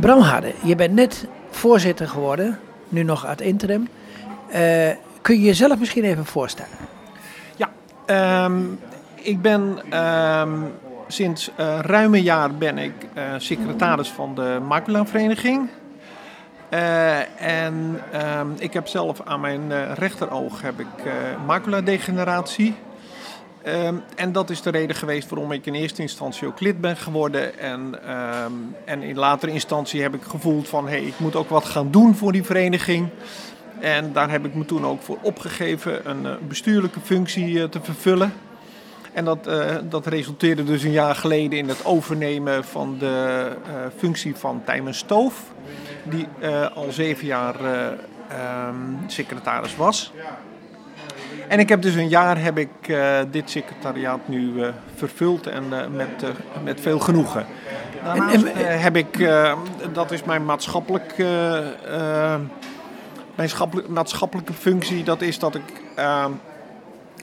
Bram Harde, je bent net voorzitter geworden, nu nog ad interim. Uh, kun je jezelf misschien even voorstellen? Ja, ehm, ik ben ehm, sinds uh, ruim een jaar ben ik uh, secretaris van de Macula-vereniging. en um, ik heb zelf aan mijn rechteroog heb ik macula-degeneratie. Um, en dat is de reden geweest waarom ik in eerste instantie ook lid ben geworden. En, um, en in latere instantie heb ik gevoeld van hé, hey, ik moet ook wat gaan doen voor die vereniging. En daar heb ik me toen ook voor opgegeven een uh, bestuurlijke functie uh, te vervullen. En dat, uh, dat resulteerde dus een jaar geleden in het overnemen van de functie van Tijmen Stoof. Die al zeven jaar um, secretaris was. En ik heb dus een jaar heb ik uh, dit secretariaat nu uh, vervuld en uh, met, met veel genoegen. Daarnaast en, heb ik, dat is mijn maatschappelijk, mijn maatschappelijke functie, dat is dat ik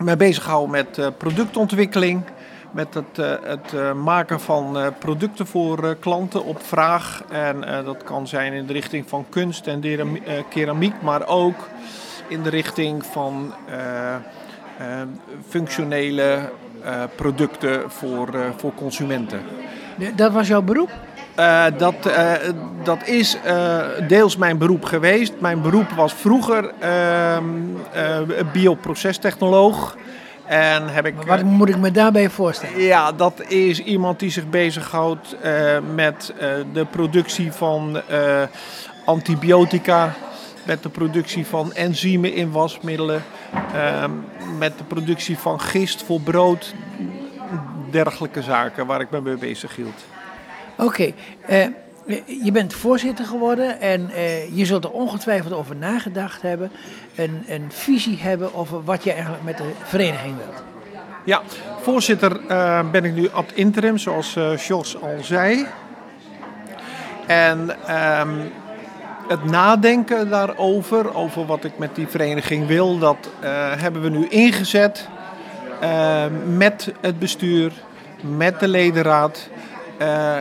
me bezighoud met productontwikkeling. Met het, het maken van producten voor klanten op vraag. En dat kan zijn in de richting van kunst en keramiek, maar ook in de richting van uh, uh, functionele uh, producten voor, voor consumenten. Dat was jouw beroep? dat, dat is deels mijn beroep geweest. Mijn beroep was vroeger ehm, bioprocestechnoloog. En heb ik, wat moet ik me daarbij voorstellen? Ja, dat is iemand die zich bezighoudt met de productie van antibiotica met de productie van enzymen in wasmiddelen, uh, met de productie van gist voor brood, dergelijke zaken waar ik me mee bezig hield. Oké, okay. uh, je bent voorzitter geworden en uh, je zult er ongetwijfeld over nagedacht hebben, een, een visie hebben over wat je eigenlijk met de vereniging wilt. Ja, voorzitter uh, ben ik nu ad interim, zoals Jos al zei. En um, het nadenken daarover, over wat ik met die vereniging wil, dat uh, hebben we nu ingezet uh, met het bestuur, met de ledenraad. Uh,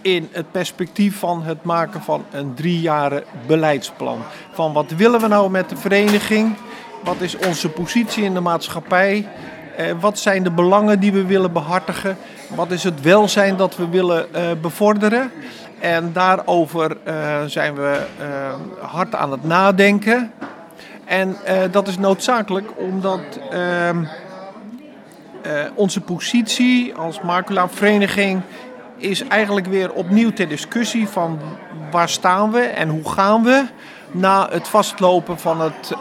in het perspectief van het maken van een driejaren beleidsplan. Van wat willen we nou met de vereniging? Wat is onze positie in de maatschappij? wat zijn de belangen die we willen behartigen? Wat is het welzijn dat we willen bevorderen? En daarover uh, zijn we uh, hard aan het nadenken. En dat is noodzakelijk omdat ehm, onze positie als macula-vereniging is eigenlijk weer opnieuw ter discussie van waar staan we en hoe gaan we na het vastlopen van het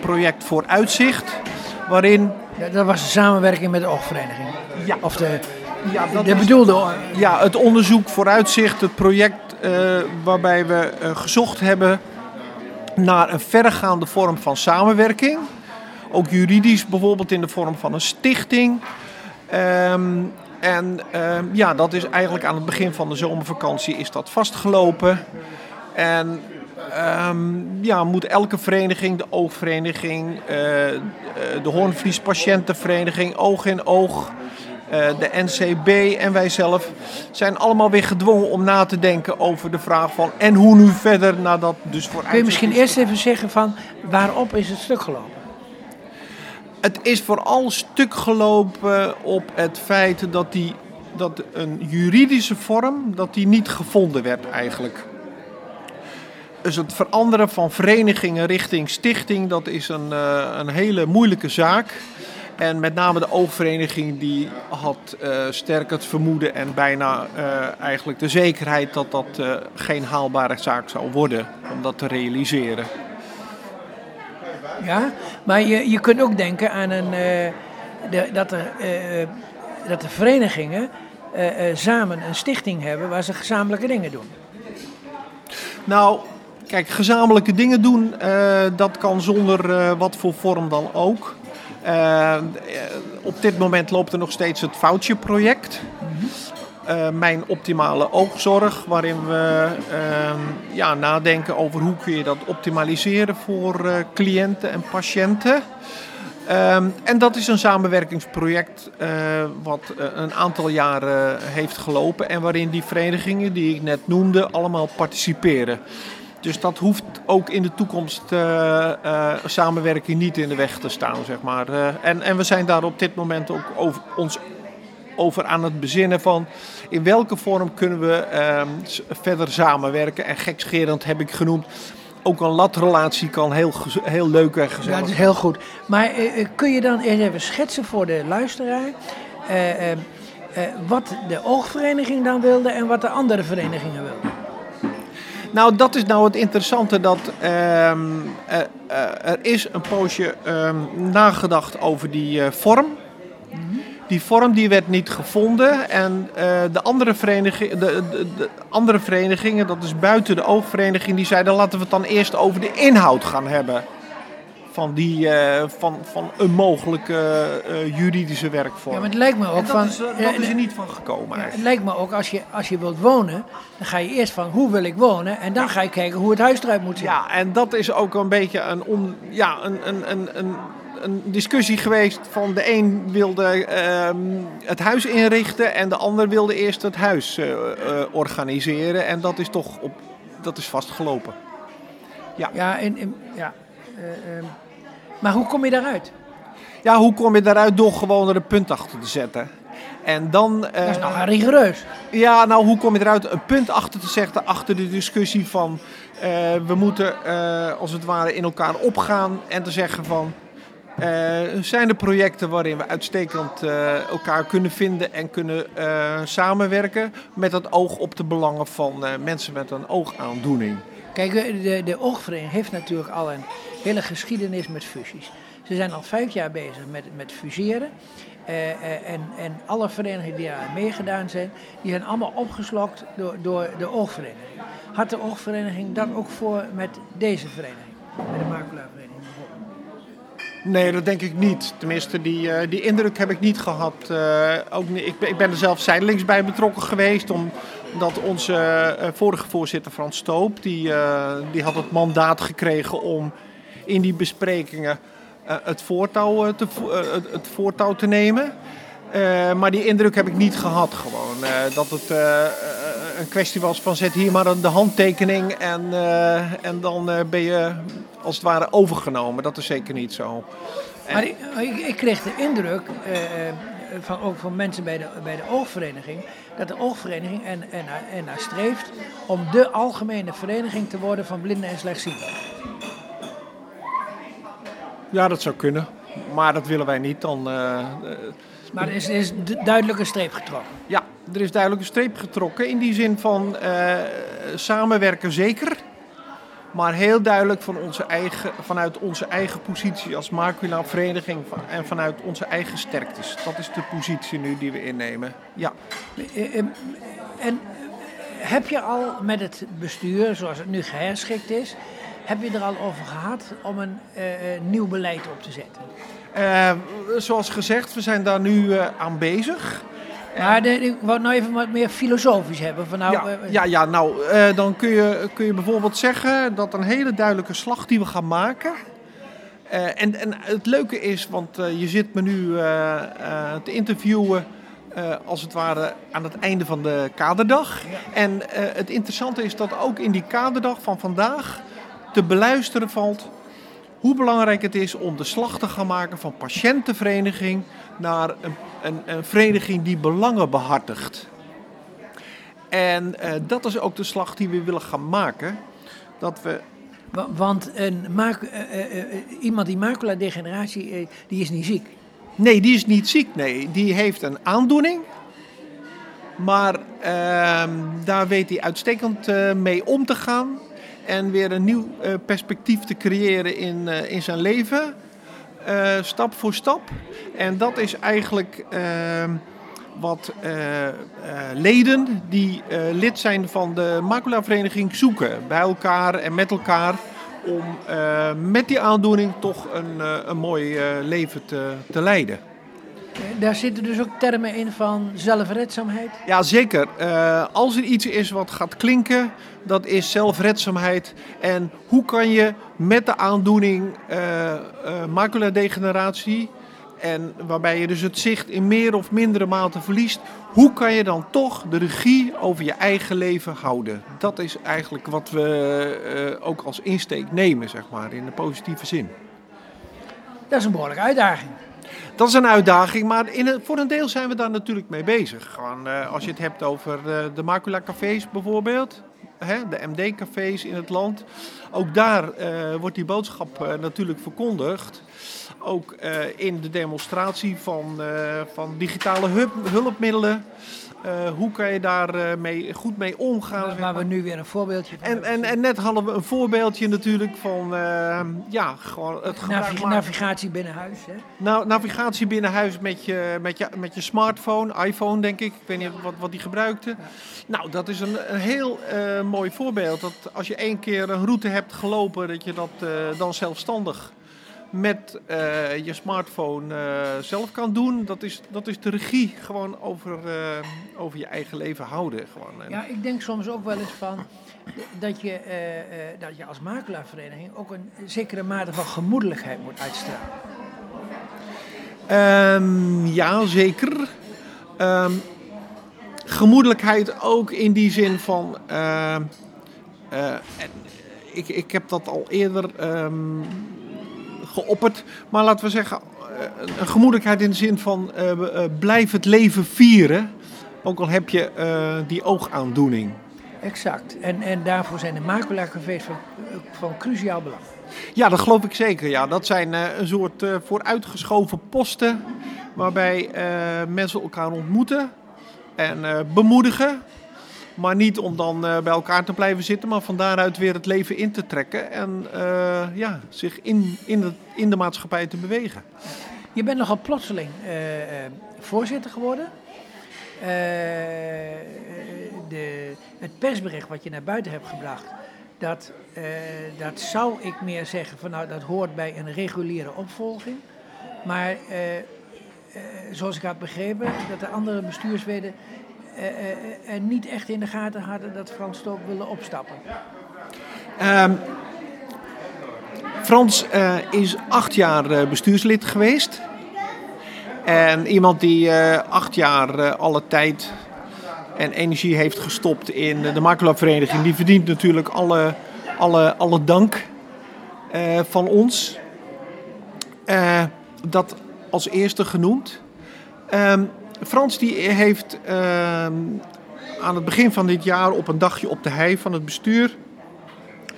project Vooruitzicht. Waarin... Ja, dat was de samenwerking met de oogvereniging. Ja. Of de ja, dat de bedoelde... Ja, het onderzoek vooruitzicht, het project uh, waarbij we uh, gezocht hebben naar een verregaande vorm van samenwerking. Ook juridisch bijvoorbeeld in de vorm van een stichting. Um, en um, ja, dat is eigenlijk aan het begin van de zomervakantie is dat vastgelopen. En um, ja, moet elke vereniging, de oogvereniging, uh, de Hoornvlies Patiëntenvereniging, Oog in Oog, de NCB en wij zelf zijn allemaal weer gedwongen om na te denken over de vraag van en hoe nu verder nadat dus voor Kun je misschien eerst even zeggen van waarop is het stuk gelopen? Het is vooral stuk gelopen op het feit dat, die, dat een juridische vorm dat die niet gevonden werd eigenlijk. Dus het veranderen van verenigingen richting stichting, dat is een, uh, een hele moeilijke zaak. En met name de oogvereniging die had uh, sterk het vermoeden en bijna uh, eigenlijk de zekerheid dat dat uh, geen haalbare zaak zou worden om dat te realiseren. Ja, maar je, je kunt ook denken aan een, de, dat, er, dat de verenigingen samen een stichting hebben waar ze gezamenlijke dingen doen. Nou, kijk, gezamenlijke dingen doen, dat kan zonder wat voor vorm dan ook. Uh, op dit moment loopt er nog steeds het Foutje-project. Uh, mijn optimale oogzorg, waarin we uh, ja, nadenken over hoe kun je dat optimaliseren voor cliënten en patiënten. Ehm, en dat is een samenwerkingsproject wat een aantal jaren heeft gelopen en waarin die verenigingen die ik net noemde allemaal participeren. Dus dat hoeft ook in de toekomst uh, samenwerking niet in de weg te staan, zeg maar. en, en we zijn daar op dit moment ook over, ons over aan het bezinnen van in welke vorm kunnen we ehm, verder samenwerken. En gekscherend heb ik genoemd ook een latrelatie kan heel, heel leuk en gezellig Ja, dat is heel goed. Maar kun je dan even schetsen voor de luisteraar... Wat de oogvereniging dan wilde en wat de andere verenigingen wilden? Nou, dat is nou het interessante. Dat ehm, er is een poosje um, nagedacht over die vorm. Die vorm die werd niet gevonden en de, andere vereniging, de, de, de, andere verenigingen, dat is buiten de oogvereniging, die zeiden laten we het dan eerst over de inhoud gaan hebben. Van, die, uh, van, van een mogelijke uh, juridische werkvorm. Ja, maar het lijkt me ook en dat van. Is, dat is er niet van gekomen. Ja, het lijkt me ook als je, als je wilt wonen, dan ga je eerst van hoe wil ik wonen en dan ga je kijken hoe het huis eruit moet zien. Ja, en dat is ook een beetje een, on, ja, een, een, een, een een discussie geweest van de een wilde uh, het huis inrichten en de ander wilde eerst het huis uh, uh, organiseren. En dat is toch op, dat is vastgelopen. Ja, ja, en, en ja. Ehm, maar hoe kom je daaruit? Ja, hoe kom je daaruit? Door gewoon er een punt achter te zetten. En dan, dat is nog rigoureus. Ja, nou hoe kom je eruit? Een punt achter te zetten achter de discussie van we moeten als het ware in elkaar opgaan en te zeggen van uh, zijn er projecten waarin we uitstekend elkaar kunnen vinden en kunnen samenwerken met het oog op de belangen van mensen met een oogaandoening? Kijk, de, de oogvereniging heeft natuurlijk al een hele geschiedenis met fusies. Ze zijn al vijf jaar bezig met, met fuseren. en, en alle verenigingen die daar meegedaan zijn, die zijn allemaal opgeslokt door, door de oogvereniging. Had de oogvereniging dat ook voor met deze vereniging, met de maculavereniging? Nee, dat denk ik niet. Tenminste, die, uh, die indruk heb ik niet gehad. Ook, ik, ik, ben er zelf zijdelings bij betrokken geweest. Omdat onze vorige voorzitter Frans Stoop, die, die had het mandaat gekregen om in die besprekingen het, voortouw, te, het voortouw te nemen. maar die indruk heb ik niet gehad gewoon. dat het een kwestie was van zet hier maar de handtekening en, en dan ben je als het ware overgenomen. Dat is zeker niet zo. Maar ik, ik, kreeg de indruk, van, ook van mensen bij de, bij de oogvereniging, dat de oogvereniging en, en, en streeft om de algemene vereniging te worden van blinden en slechtzienden. Ja, dat zou kunnen. Maar dat willen wij niet. Dan, uh, maar er is, er is duidelijk een streep getrokken. Ja, er is duidelijk een streep getrokken. In die zin van samenwerken zeker. Maar heel duidelijk van onze eigen, vanuit onze eigen positie als macula-vereniging en vanuit onze eigen sterktes. Dat is de positie nu die we innemen. Ja. En heb je al met het bestuur, zoals het nu geherschikt is, heb je er al over gehad om een uh, nieuw beleid op te zetten? Uh, zoals gezegd, we zijn daar nu uh, aan bezig. Maar de, ik wou nou even wat meer filosofisch hebben. Van nou, ja, ja, ja, nou, dan kun je, kun je bijvoorbeeld zeggen dat een hele duidelijke slag die we gaan maken. En, en het leuke is, want je zit me nu te interviewen als het ware aan het einde van de kaderdag. Ja. En het interessante is dat ook in die kaderdag van vandaag te beluisteren valt hoe belangrijk het is om de slag te gaan maken van patiëntenvereniging naar een, een, een vereniging die belangen behartigt. En uh, dat is ook de slag die we willen gaan maken. Dat we want een uh, uh, iemand die maculadegeneratie, die is niet ziek. Nee, die is niet ziek. Nee, die heeft een aandoening. Maar ehm, daar weet hij uitstekend mee om te gaan en weer een nieuw uh, perspectief te creëren in, uh, in zijn leven. Uh, stap voor stap. En dat is eigenlijk ehm, wat leden die lid zijn van de maculavereniging zoeken. Bij elkaar en met elkaar. Om met die aandoening toch een, een mooi leven te, te leiden. Daar zitten dus ook termen in van zelfredzaamheid. Ja, zeker. Uh, als er iets is wat gaat klinken, dat is zelfredzaamheid. En hoe kan je met de aandoening uh, uh, maculadegeneratie, en waarbij je dus het zicht in meer of mindere mate verliest, hoe kan je dan toch de regie over je eigen leven houden? Dat is eigenlijk wat we ook als insteek nemen, zeg maar, in de positieve zin. Dat is een behoorlijke uitdaging. Dat is een uitdaging, maar in voor een deel zijn we daar natuurlijk mee bezig. Gewoon, uh, als je het hebt over uh, de macula-cafés bijvoorbeeld, hè, de MD-cafés in het land. Ook daar uh, wordt die boodschap natuurlijk verkondigd. Ook in de demonstratie van, van digitale hulpmiddelen. Uh, hoe kan je daar uh, mee, goed mee omgaan? Waar, waar we nu weer een voorbeeldje van en, en, en net hadden we een voorbeeldje natuurlijk van uh, ja, gewoon het Navi Navigatie binnen huis. Hè? Nou, navigatie binnen huis met je, met, je, met je smartphone, iPhone denk ik. Ik weet niet wat, wat die gebruikte. Ja. Nou, dat is een, een heel mooi voorbeeld. Dat als je één keer een route hebt gelopen, dat je dat dan zelfstandig met uh, je smartphone uh, zelf kan doen. Dat is, dat is de regie gewoon over, uh, over je eigen leven houden. Gewoon. Ja, ik denk soms ook wel eens van dat je, dat je als makelaarvereniging ook een zekere mate van gemoedelijkheid moet uitstralen. Um, ja, zeker. Um, gemoedelijkheid ook in die zin van. ik, ik heb dat al eerder um, geopperd. Maar laten we zeggen, eh, een gemoedelijkheid in de zin van uh, blijf het leven vieren. Ook al heb je die oogaandoening. Exact. En, en daarvoor zijn de macula-cafés van, van cruciaal belang. Ja, dat geloof ik zeker. Ja. Dat zijn uh, een soort uh, vooruitgeschoven posten waarbij uh, mensen elkaar ontmoeten en bemoedigen. Maar niet om dan uh, bij elkaar te blijven zitten, maar van daaruit weer het leven in te trekken en uh, ja, zich in, in, de, in de maatschappij te bewegen. Je bent nogal plotseling uh, voorzitter geworden. de, het persbericht wat je naar buiten hebt gebracht, dat, dat zou ik meer zeggen van nou dat hoort bij een reguliere opvolging. Maar zoals ik had begrepen, dat de andere bestuursleden niet echt in de gaten hadden dat Frans Stoop wilde opstappen? Um, Frans is acht jaar bestuurslid geweest. En iemand die acht jaar alle tijd en energie heeft gestopt in de makelaarvereniging, die verdient natuurlijk alle, alle, alle dank van ons. dat als eerste genoemd. Um, Frans die heeft uh, aan het begin van dit jaar op een dagje op de hei van het bestuur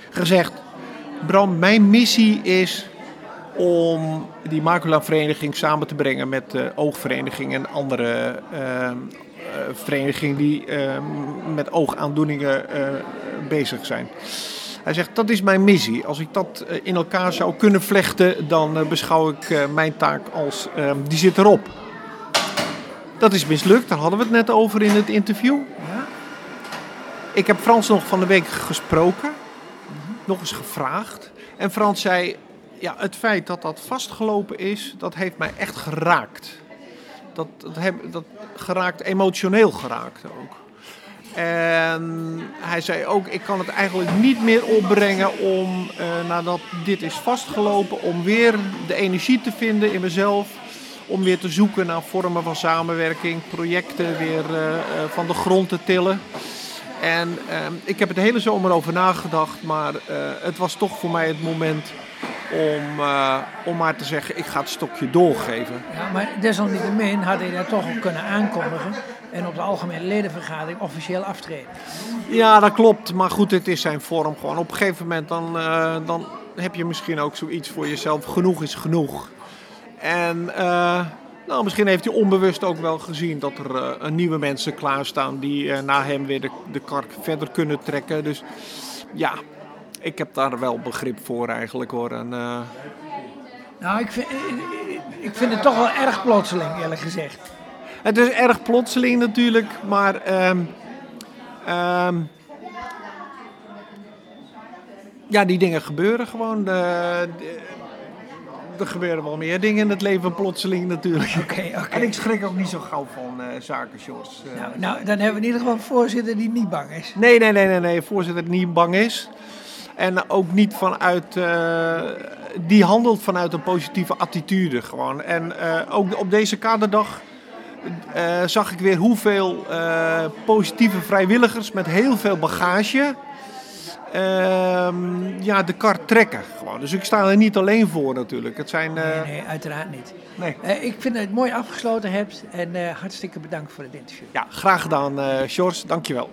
gezegd: Bram, mijn missie is om die macula-vereniging samen te brengen met de oogvereniging en andere uh, verenigingen die ehm, met oogaandoeningen uh, bezig zijn. Hij zegt, dat is mijn missie. Als ik dat eh, in elkaar zou kunnen vlechten, dan eh, beschouw ik mijn taak als, die zit erop. Dat is mislukt, daar hadden we het net over in het interview. Ja. Ik heb Frans nog van de week gesproken, nog eens gevraagd. En Frans zei, ja, het feit dat dat vastgelopen is, dat heeft mij echt geraakt. Dat, dat, heb, dat geraakt, emotioneel geraakt ook. En hij zei ook, ik kan het eigenlijk niet meer opbrengen om, uh, nadat dit is vastgelopen, om weer de energie te vinden in mezelf om weer te zoeken naar vormen van samenwerking, projecten weer uh, van de grond te tillen. En uh, ik heb het de hele zomer over nagedacht, maar uh, het was toch voor mij het moment om, om maar te zeggen, ik ga het stokje doorgeven. Ja, maar desalniettemin had hij dat toch ook kunnen aankondigen en op de algemene ledenvergadering officieel aftreden. Ja, dat klopt. Maar goed, het is zijn vorm gewoon. Op een gegeven moment dan, dan heb je misschien ook zoiets voor jezelf. Genoeg is genoeg. En uh, nou, misschien heeft hij onbewust ook wel gezien dat er uh, nieuwe mensen klaarstaan die uh, na hem weer de, de kark verder kunnen trekken. Dus ja, ik heb daar wel begrip voor eigenlijk hoor. En, nou, ik vind, ik vind het toch wel erg plotseling eerlijk gezegd. Het is erg plotseling natuurlijk, maar... Um, um, ja, die dingen gebeuren gewoon. De, de, er gebeuren wel meer dingen in het leven plotseling natuurlijk. Oké, oké. En ik schrik ook niet zo gauw van eh, zaken, Jos. Eh, Nou, nou, dan hebben we in ieder geval een voorzitter die niet bang is. Nee, nee, nee, nee, nee. Voorzitter die niet bang is. En ook niet vanuit. eh, die handelt vanuit een positieve attitude gewoon. En eh, ook op deze kaderdag eh, zag ik weer hoeveel eh, positieve vrijwilligers met heel veel bagage. Ehm, ja, de kar trekken gewoon. Dus ik sta er niet alleen voor natuurlijk. Het zijn. eh, Nee, nee, uiteraard niet. nee. Eh, ik vind dat je het mooi afgesloten hebt en eh, hartstikke bedankt voor het interview. Ja, graag gedaan, Sjors. Dankjewel.